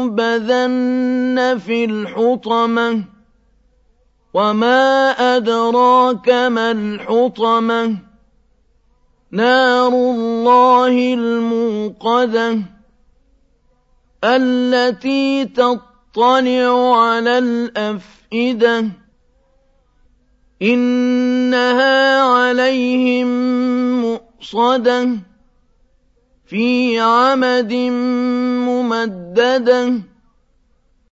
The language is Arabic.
لينبذن في الحطمة. وما أدراك ما الحطمة. نار الله الموقدة. التي تطلع على الأفئدة. إنها عليهم مؤصدة. في عمد ممددة